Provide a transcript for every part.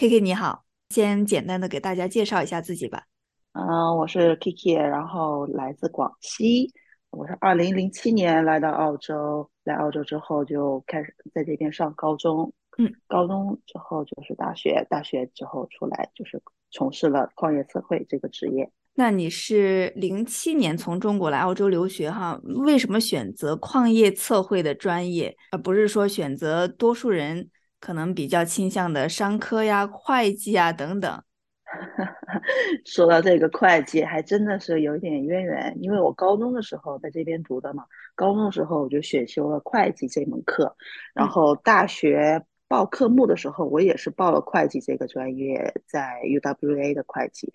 K K 你好，先简单的给大家介绍一下自己吧。嗯，我是 Kiki，然后来自广西。我是二零零七年来到澳洲，来澳洲之后就开始在这边上高中。嗯，高中之后就是大学，大学之后出来就是从事了矿业测绘这个职业。那你是零七年从中国来澳洲留学哈？为什么选择矿业测绘的专业，而不是说选择多数人？可能比较倾向的商科呀、会计啊等等。说到这个会计，还真的是有一点渊源，因为我高中的时候在这边读的嘛，高中的时候我就选修了会计这门课，然后大学报科目的时候，我也是报了会计这个专业，在 UWA 的会计。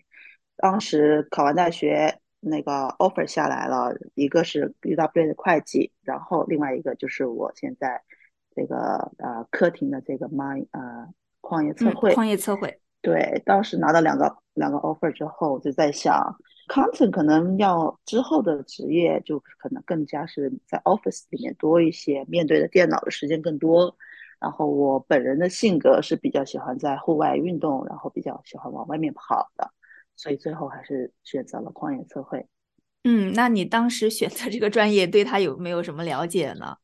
当时考完大学，那个 offer 下来了，一个是 UWA 的会计，然后另外一个就是我现在。这个呃，科廷的这个 my 呃矿业测绘，矿业测绘，对，当时拿到两个两个 offer 之后，就在想，content 可能要之后的职业就可能更加是在 office 里面多一些，面对的电脑的时间更多。然后我本人的性格是比较喜欢在户外运动，然后比较喜欢往外面跑的，所以最后还是选择了矿业测绘。嗯，那你当时选择这个专业，对他有没有什么了解呢？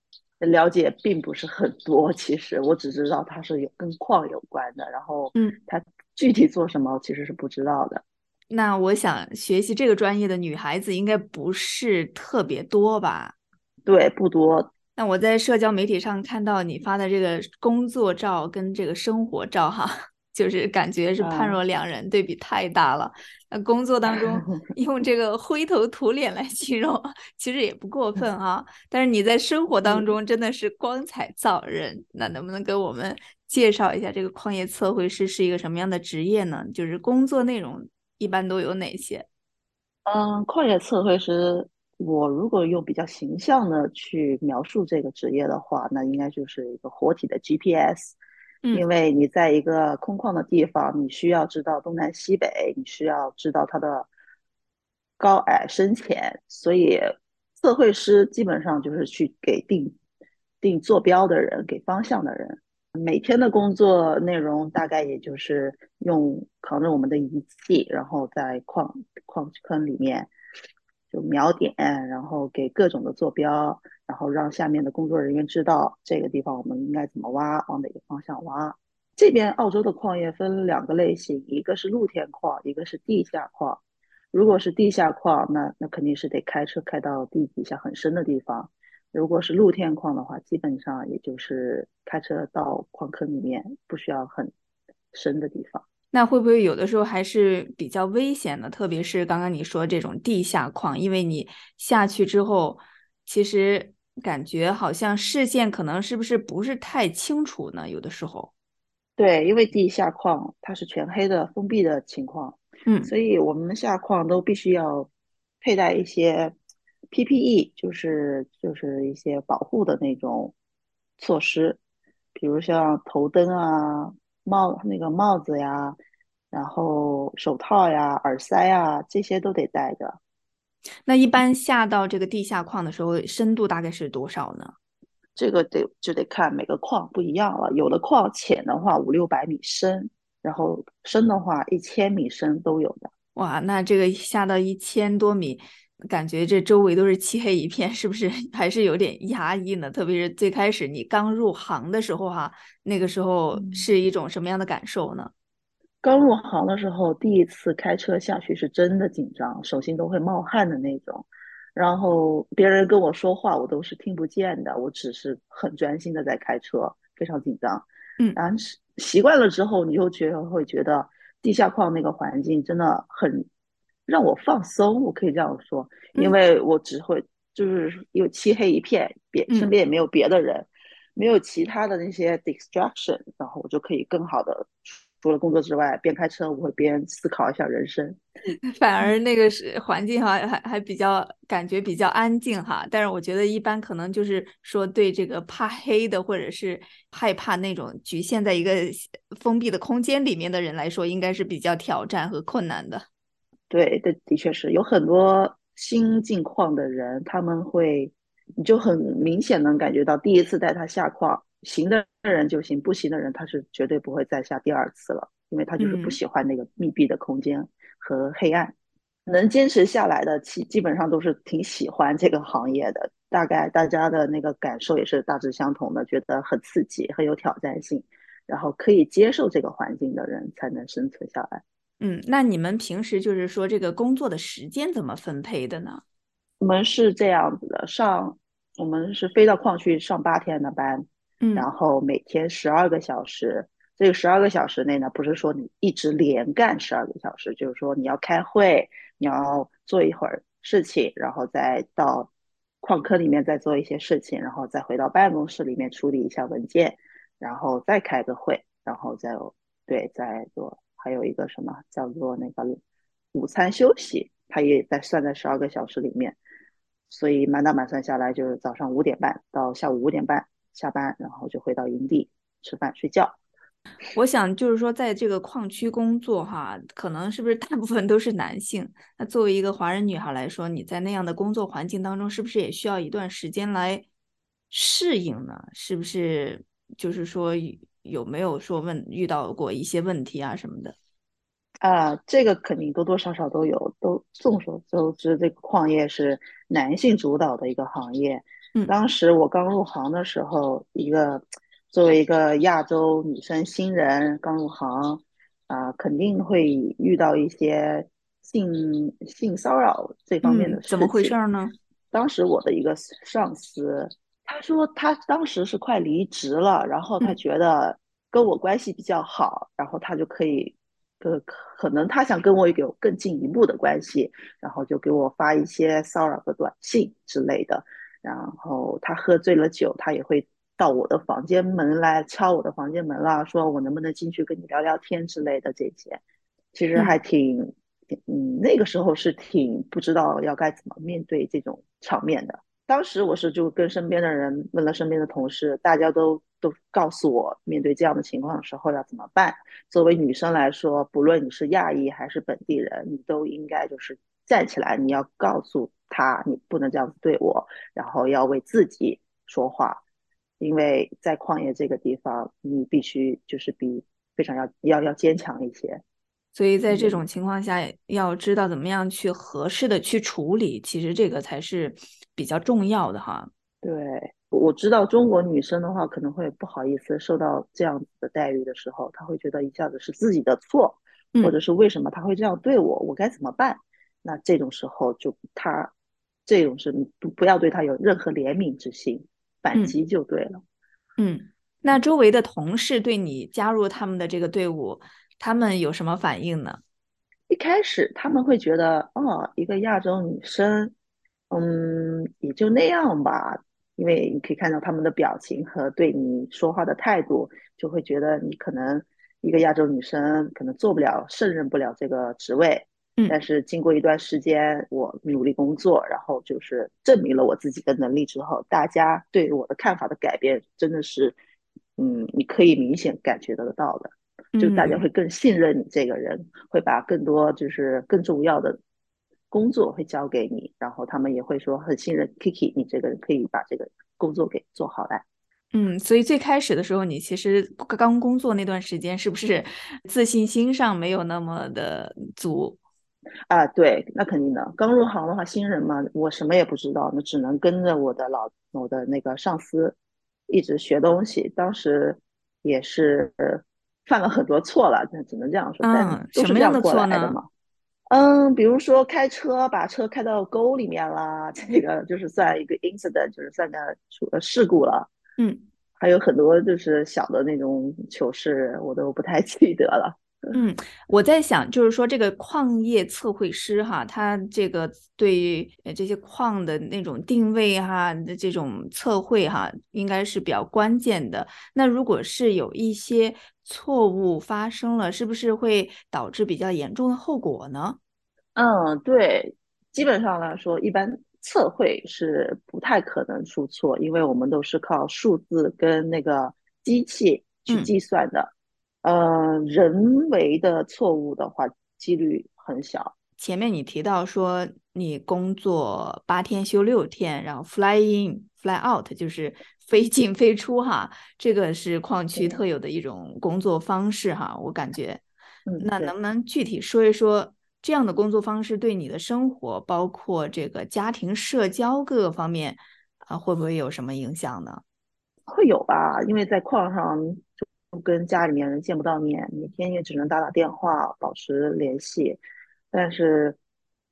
了解并不是很多，其实我只知道它是有跟矿有关的，然后嗯，它具体做什么其实是不知道的。那我想学习这个专业的女孩子应该不是特别多吧？对，不多。那我在社交媒体上看到你发的这个工作照跟这个生活照，哈。就是感觉是判若两人，对比太大了。那工作当中 用这个灰头土脸来形容，其实也不过分啊。但是你在生活当中真的是光彩照人。那能不能给我们介绍一下这个矿业测绘师是一个什么样的职业呢？就是工作内容一般都有哪些？嗯，矿业测绘师，我如果用比较形象的去描述这个职业的话，那应该就是一个活体的 GPS。因为你在一个空旷的地方，你需要知道东南西北，你需要知道它的高矮深浅，所以测绘师基本上就是去给定定坐标的人，给方向的人。每天的工作内容大概也就是用扛着我们的仪器，然后在矿矿坑里面就瞄点，然后给各种的坐标。然后让下面的工作人员知道这个地方我们应该怎么挖，往哪个方向挖。这边澳洲的矿业分两个类型，一个是露天矿，一个是地下矿。如果是地下矿，那那肯定是得开车开到地底下很深的地方。如果是露天矿的话，基本上也就是开车到矿坑里面，不需要很深的地方。那会不会有的时候还是比较危险的？特别是刚刚你说这种地下矿，因为你下去之后，其实。感觉好像视线可能是不是不是太清楚呢？有的时候，对，因为地下矿它是全黑的封闭的情况，嗯，所以我们下矿都必须要佩戴一些 PPE，就是就是一些保护的那种措施，比如像头灯啊、帽那个帽子呀，然后手套呀、耳塞呀，这些都得戴着。那一般下到这个地下矿的时候，深度大概是多少呢？这个得就得看每个矿不一样了。有的矿浅的话五六百米深，然后深的话一千米深都有的。哇，那这个下到一千多米，感觉这周围都是漆黑一片，是不是 还是有点压抑呢？特别是最开始你刚入行的时候哈，那个时候是一种什么样的感受呢？刚入行的时候，第一次开车下去是真的紧张，手心都会冒汗的那种。然后别人跟我说话，我都是听不见的，我只是很专心的在开车，非常紧张。嗯，然后习习惯了之后，你就觉得会觉得地下矿那个环境真的很让我放松，我可以这样说，因为我只会就是又漆黑一片，别身边也没有别的人，没有其他的那些 distraction，然后我就可以更好的。除了工作之外，边开车我会边思考一下人生。反而那个是环境哈，还还比较感觉比较安静哈。但是我觉得一般可能就是说对这个怕黑的或者是害怕那种局限在一个封闭的空间里面的人来说，应该是比较挑战和困难的。对，的的确是有很多新进矿的人，他们会你就很明显能感觉到，第一次带他下矿。行的人就行，不行的人他是绝对不会再下第二次了。因为他就是不喜欢那个密闭的空间和黑暗。能坚持下来的，基基本上都是挺喜欢这个行业的。大概大家的那个感受也是大致相同的，觉得很刺激，很有挑战性，然后可以接受这个环境的人才能生存下来。嗯，那你们平时就是说这个工作的时间怎么分配的呢？我们是这样子的，上我们是飞到矿区上八天的班，嗯，然后每天十二个小时。这个十二个小时内呢，不是说你一直连干十二个小时，就是说你要开会，你要做一会儿事情，然后再到矿坑里面再做一些事情，然后再回到办公室里面处理一下文件，然后再开个会，然后再对再做。还有一个什么叫做那个午餐休息，它也在算在十二个小时里面，所以满打满算下来就是早上五点半到下午五点半下班，然后就回到营地吃饭睡觉。我想就是说，在这个矿区工作哈，可能是不是大部分都是男性？那作为一个华人女孩来说，你在那样的工作环境当中，是不是也需要一段时间来适应呢？是不是就是说有没有说问遇到过一些问题啊什么的？啊，这个肯定多多少少都有。都众所周知，这个矿业是男性主导的一个行业。嗯，当时我刚入行的时候，一个。作为一个亚洲女生新人刚入行，啊，肯定会遇到一些性性骚扰这方面的事情。怎么回事呢？当时我的一个上司，他说他当时是快离职了，然后他觉得跟我关系比较好，然后他就可以，呃，可能他想跟我有更进一步的关系，然后就给我发一些骚扰的短信之类的。然后他喝醉了酒，他也会。到我的房间门来敲我的房间门了，说我能不能进去跟你聊聊天之类的这些，其实还挺，嗯，那个时候是挺不知道要该怎么面对这种场面的。当时我是就跟身边的人问了身边的同事，大家都都告诉我，面对这样的情况的时候要怎么办。作为女生来说，不论你是亚裔还是本地人，你都应该就是站起来，你要告诉他，你不能这样子对我，然后要为自己说话。因为在矿业这个地方，你必须就是比非常要要要坚强一些，所以在这种情况下，要知道怎么样去合适的去处理，其实这个才是比较重要的哈。对，我知道中国女生的话可能会不好意思受到这样子的待遇的时候，她会觉得一下子是自己的错，或者是为什么他会这样对我，我该怎么办？那这种时候就他这种是不不要对他有任何怜悯之心。反击就对了，嗯，那周围的同事对你加入他们的这个队伍，他们有什么反应呢？一开始他们会觉得，哦，一个亚洲女生，嗯，也就那样吧，因为你可以看到他们的表情和对你说话的态度，就会觉得你可能一个亚洲女生可能做不了，胜任不了这个职位。嗯但是经过一段时间，我努力工作，然后就是证明了我自己的能力之后，大家对我的看法的改变真的是，嗯，你可以明显感觉得到的，就大家会更信任你这个人，会把更多就是更重要的工作会交给你，然后他们也会说很信任 Kiki，你这个人可以把这个工作给做好来。嗯，所以最开始的时候，你其实刚工作那段时间，是不是自信心上没有那么的足？啊，对，那肯定的。刚入行的话，新人嘛，我什么也不知道，那只能跟着我的老我的那个上司一直学东西。当时也是犯了很多错了，那只能这样说。嗯，什么样的错呢？嗯，比如说开车把车开到沟里面了，这个就是算一个 incident，就是算个出事故了。嗯，还有很多就是小的那种糗事，我都不太 记得了。嗯，我在想，就是说这个矿业测绘师哈，他这个对这些矿的那种定位哈的这种测绘哈，应该是比较关键的。那如果是有一些错误发生了，是不是会导致比较严重的后果呢？嗯，对，基本上来说，一般测绘是不太可能出错，因为我们都是靠数字跟那个机器去计算的。呃，人为的错误的话，几率很小。前面你提到说你工作八天休六天，然后 fly in fly out 就是飞进非出哈，这个是矿区特有的一种工作方式哈，我感觉。那能不能具体说一说这样的工作方式对你的生活，包括这个家庭社交各个方面啊，会不会有什么影响呢？会有吧，因为在矿上就跟家里面人见不到面，每天也只能打打电话保持联系，但是。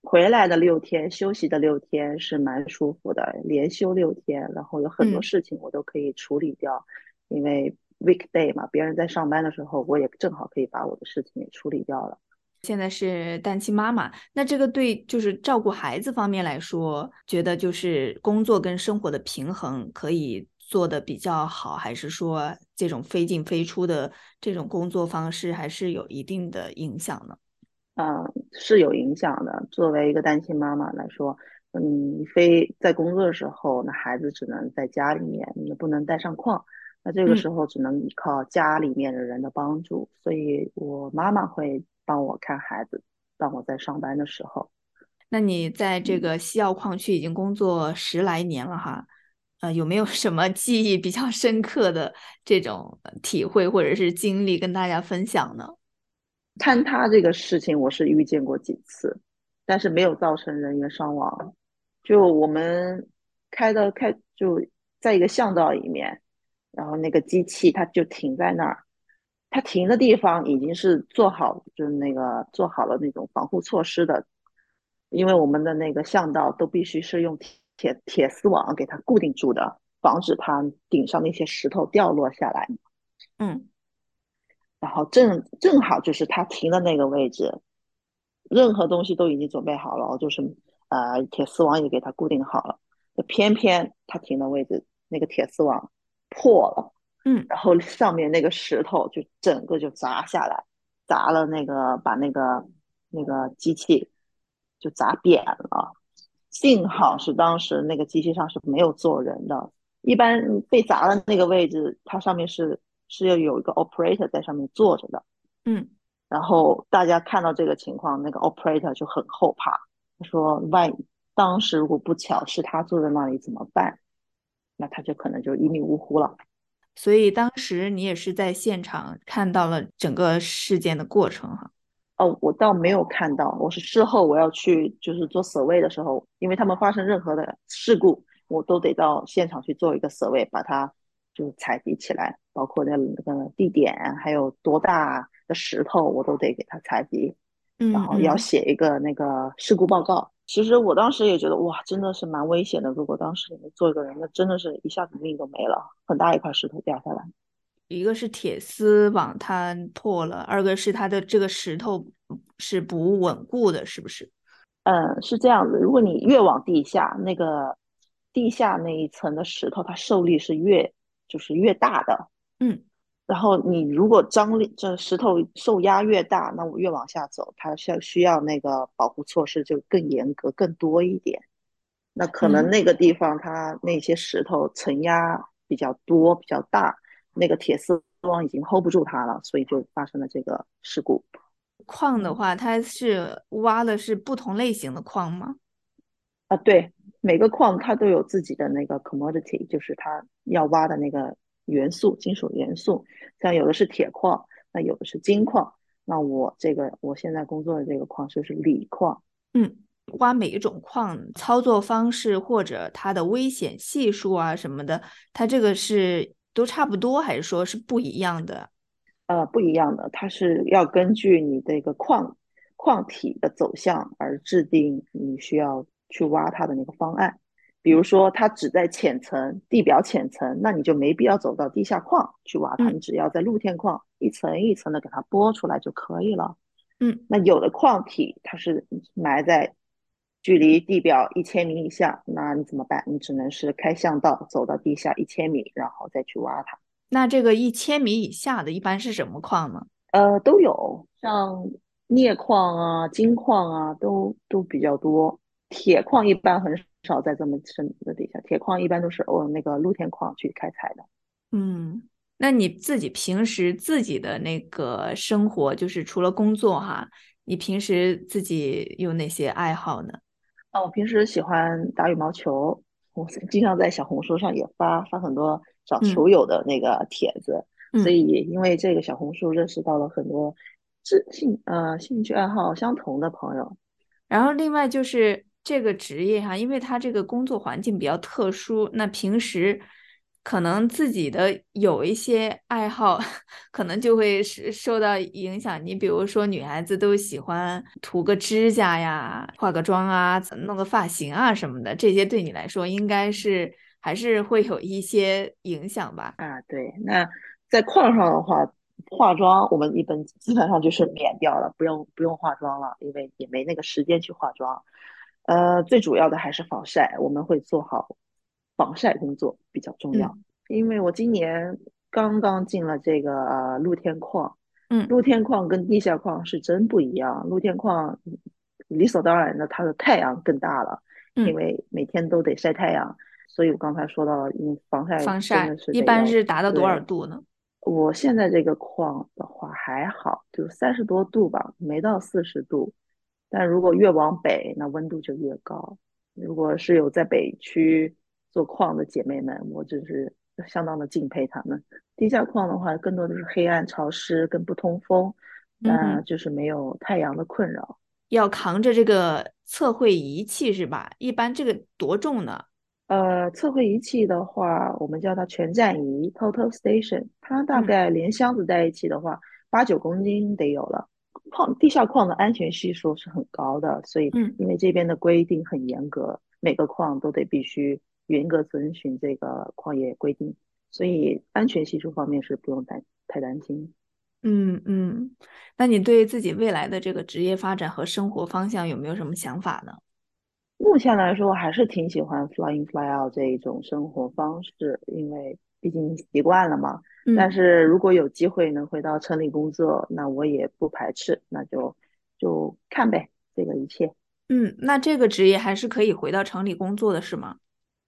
回来的六天，休息的六天是蛮舒服的，连休六天，然后有很多事情我都可以处理掉，因为 weekday 嘛，别人在上班的时候，我也正好可以把我的事情也处理掉了。现在是单亲妈妈，那这个对就是照顾孩子方面来说，觉得就是工作跟生活的平衡可以做的比较好，还是说这种非进非出的这种工作方式还是有一定的影响呢？嗯，是有影响的。作为一个单亲妈妈来说，嗯，非在工作的时候，那孩子只能在家里面，你不能带上矿，那这个时候只能依靠家里面的人的帮助。所以我妈妈会帮我看孩子，当我在上班的时候。那你在这个西澳矿区已经工作十来年了哈，呃，有没有什么记忆比较深刻的这种体会或者是经历跟大家分享呢？坍塌这个事情我是遇见过几次，但是没有造成人员伤亡。就我们开的开就在一个巷道里面，然后那个机器它就停在那儿，它停的地方已经是做好，就是那个做好了那种防护措施的，因为我们的那个巷道都必须是用铁铁丝网给它固定住的，防止它顶上那些石头掉落下来。嗯。然后正正好就是他停的那个位置，任何东西都已经准备好了，就是呃铁丝网也给他固定好了，就偏偏他停的位置那个铁丝网破了，嗯，然后上面那个石头就整个就砸下来，砸了那个把那个那个机器就砸扁了，幸好是当时那个机器上是没有坐人的，一般被砸的那个位置它上面是。是要有一个 operator 在上面坐着的，嗯，然后大家看到这个情况，那个 operator 就很后怕，他说万一当时如果不巧是他坐在那里怎么办？那他就可能就一命呜呼了。所以当时你也是在现场看到了整个事件的过程哈？哦，我倒没有看到，我是事后我要去就是做 survey 的时候，因为他们发生任何的事故，我都得到现场去做一个 survey，把它。就采集起来，包括那那个地点，还有多大的石头，我都得给他采集，然后要写一个那个事故报告。其实我当时也觉得，哇，真的是蛮危险的。如果当时你们做一个人，那真的是一下子命都没了，很大一块石头掉下来。一个是铁丝网它破了，二个是它的这个石头是不稳固的，是不是？嗯，是这样子。如果你越往地下，那个地下那一层的石头，它受力是越。就是越大的，嗯，然后你如果张力这石头受压越大，那我越往下走，它需要需要那个保护措施就更严格、更多一点。那可能那个地方它那些石头承压比较多、比较大，那个铁丝网已经 hold 不住它了，所以就发生了这个事故。矿的话，它是挖的是不同类型的矿吗？啊，对。每个矿它都有自己的那个 commodity，就是它要挖的那个元素，金属元素。像有的是铁矿，那有的是金矿。那我这个我现在工作的这个矿就是锂矿。嗯，挖每一种矿操作方式或者它的危险系数啊什么的，它这个是都差不多，还是说是不一样的？呃，不一样的，它是要根据你这个矿矿体的走向而制定你需要。去挖它的那个方案，比如说它只在浅层地表浅层，那你就没必要走到地下矿去挖它，你只要在露天矿一层一层的给它剥出来就可以了。嗯，那有的矿体它是埋在距离地表一千米以下，那你怎么办？你只能是开巷道走到地下一千米，然后再去挖它。那这个一千米以下的一般是什么矿呢？呃，都有，像镍矿啊、金矿啊，都都比较多。铁矿一般很少在这么深的底下，铁矿一般都是哦那个露天矿去开采的。嗯，那你自己平时自己的那个生活，就是除了工作哈，你平时自己有哪些爱好呢？啊，我平时喜欢打羽毛球，我经常在小红书上也发发很多找球友的那个帖子，所以因为这个小红书认识到了很多志兴呃兴趣爱好相同的朋友。然后另外就是这个职业哈，因为他这个工作环境比较特殊，那平时。可能自己的有一些爱好，可能就会是受到影响。你比如说，女孩子都喜欢涂个指甲呀、化个妆啊、弄个发型啊什么的，这些对你来说应该是还是会有一些影响吧？啊，对。那在矿上的话，化妆我们一般基本上就是免掉了，不用不用化妆了，因为也没那个时间去化妆。呃，最主要的还是防晒，我们会做好。防晒工作比较重要，因为我今年刚刚进了这个呃露天矿，嗯，露天矿跟地下矿是真不一样。露天矿理所当然的，它的太阳更大了，因为每天都得晒太阳。所以我刚才说到了，因防晒防晒一般是达到多少度呢？我现在这个矿的话还好，就三十多度吧，没到四十度。但如果越往北，那温度就越高。如果是有在北区。做矿的姐妹们，我就是相当的敬佩她们。地下矿的话，更多的是黑暗、潮湿跟不通风，那就是没有太阳的困扰。要扛着这个测绘仪器是吧？一般这个多重呢？呃，测绘仪器的话，我们叫它全站仪 （Total Station），它大概连箱子在一起的话，八九公斤得有了。矿地下矿的安全系数是很高的，所以因为这边的规定很严格，每个矿都得必须。严格遵循这个矿业规定，所以安全系数方面是不用担太担心。嗯嗯，那你对自己未来的这个职业发展和生活方向有没有什么想法呢？目前来说，还是挺喜欢 fly in fly out 这一种生活方式，因为毕竟习惯了嘛。但是如果有机会能回到城里工作，那我也不排斥，那就就看呗，这个一切。嗯，那这个职业还是可以回到城里工作的，是吗？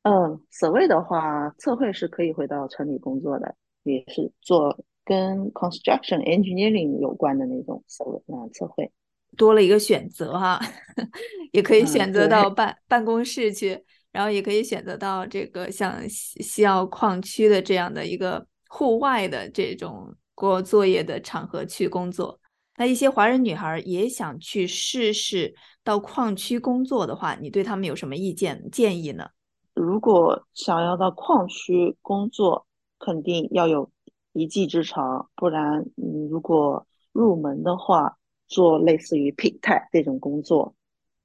嗯，所谓的话，测绘是可以回到城里工作的，也是做跟 construction engineering 有关的那种所谓啊测绘，多了一个选择哈，也可以选择到办办公室去，然后也可以选择到这个像西澳矿区的这样的一个户外的这种过作业的场合去工作。那一些华人女孩也想去试试到矿区工作的话，你对他们有什么意见建议呢？如果想要到矿区工作，肯定要有一技之长，不然你如果入门的话，做类似于平台这种工作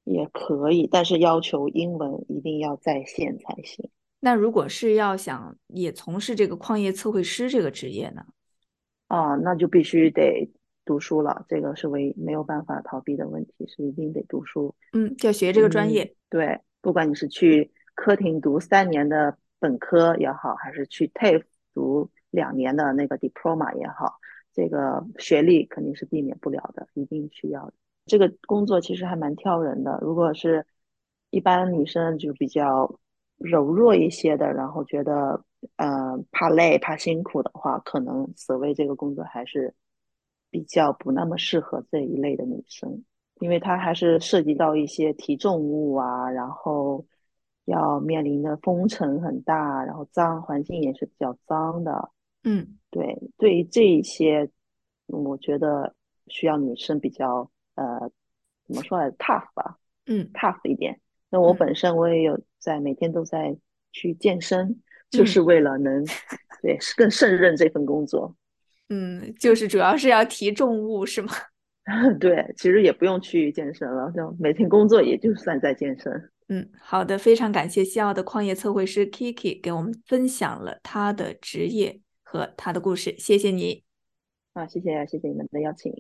也可以，但是要求英文一定要在线才行。那如果是要想也从事这个矿业测绘师这个职业呢？啊，那就必须得读书了，这个是唯没有办法逃避的问题，是一定得读书。嗯，就学这个专业。对，不管你是去。科廷读三年的本科也好，还是去 TAFE 读两年的那个 diploma 也好，这个学历肯定是避免不了的，一定需要的。这个工作其实还蛮挑人的，如果是一般女生就比较柔弱一些的，然后觉得呃怕累、怕辛苦的话，可能所谓这个工作还是比较不那么适合这一类的女生，因为它还是涉及到一些提重物啊，然后。要面临的风尘很大，然后脏环境也是比较脏的。嗯，对，对于这一些，我觉得需要女生比较呃，怎么说来 tough 吧？嗯，tough 一点。那我本身我也有在每天都在去健身，就是为了能 对更胜任这份工作。嗯，就是主要是要提重物是吗？对，其实也不用去健身了，就每天工作也就算在健身。嗯，好的，非常感谢西澳的矿业测绘师 Kiki 给我们分享了他的职业和他的故事，谢谢你。啊，谢谢谢谢你们的邀请。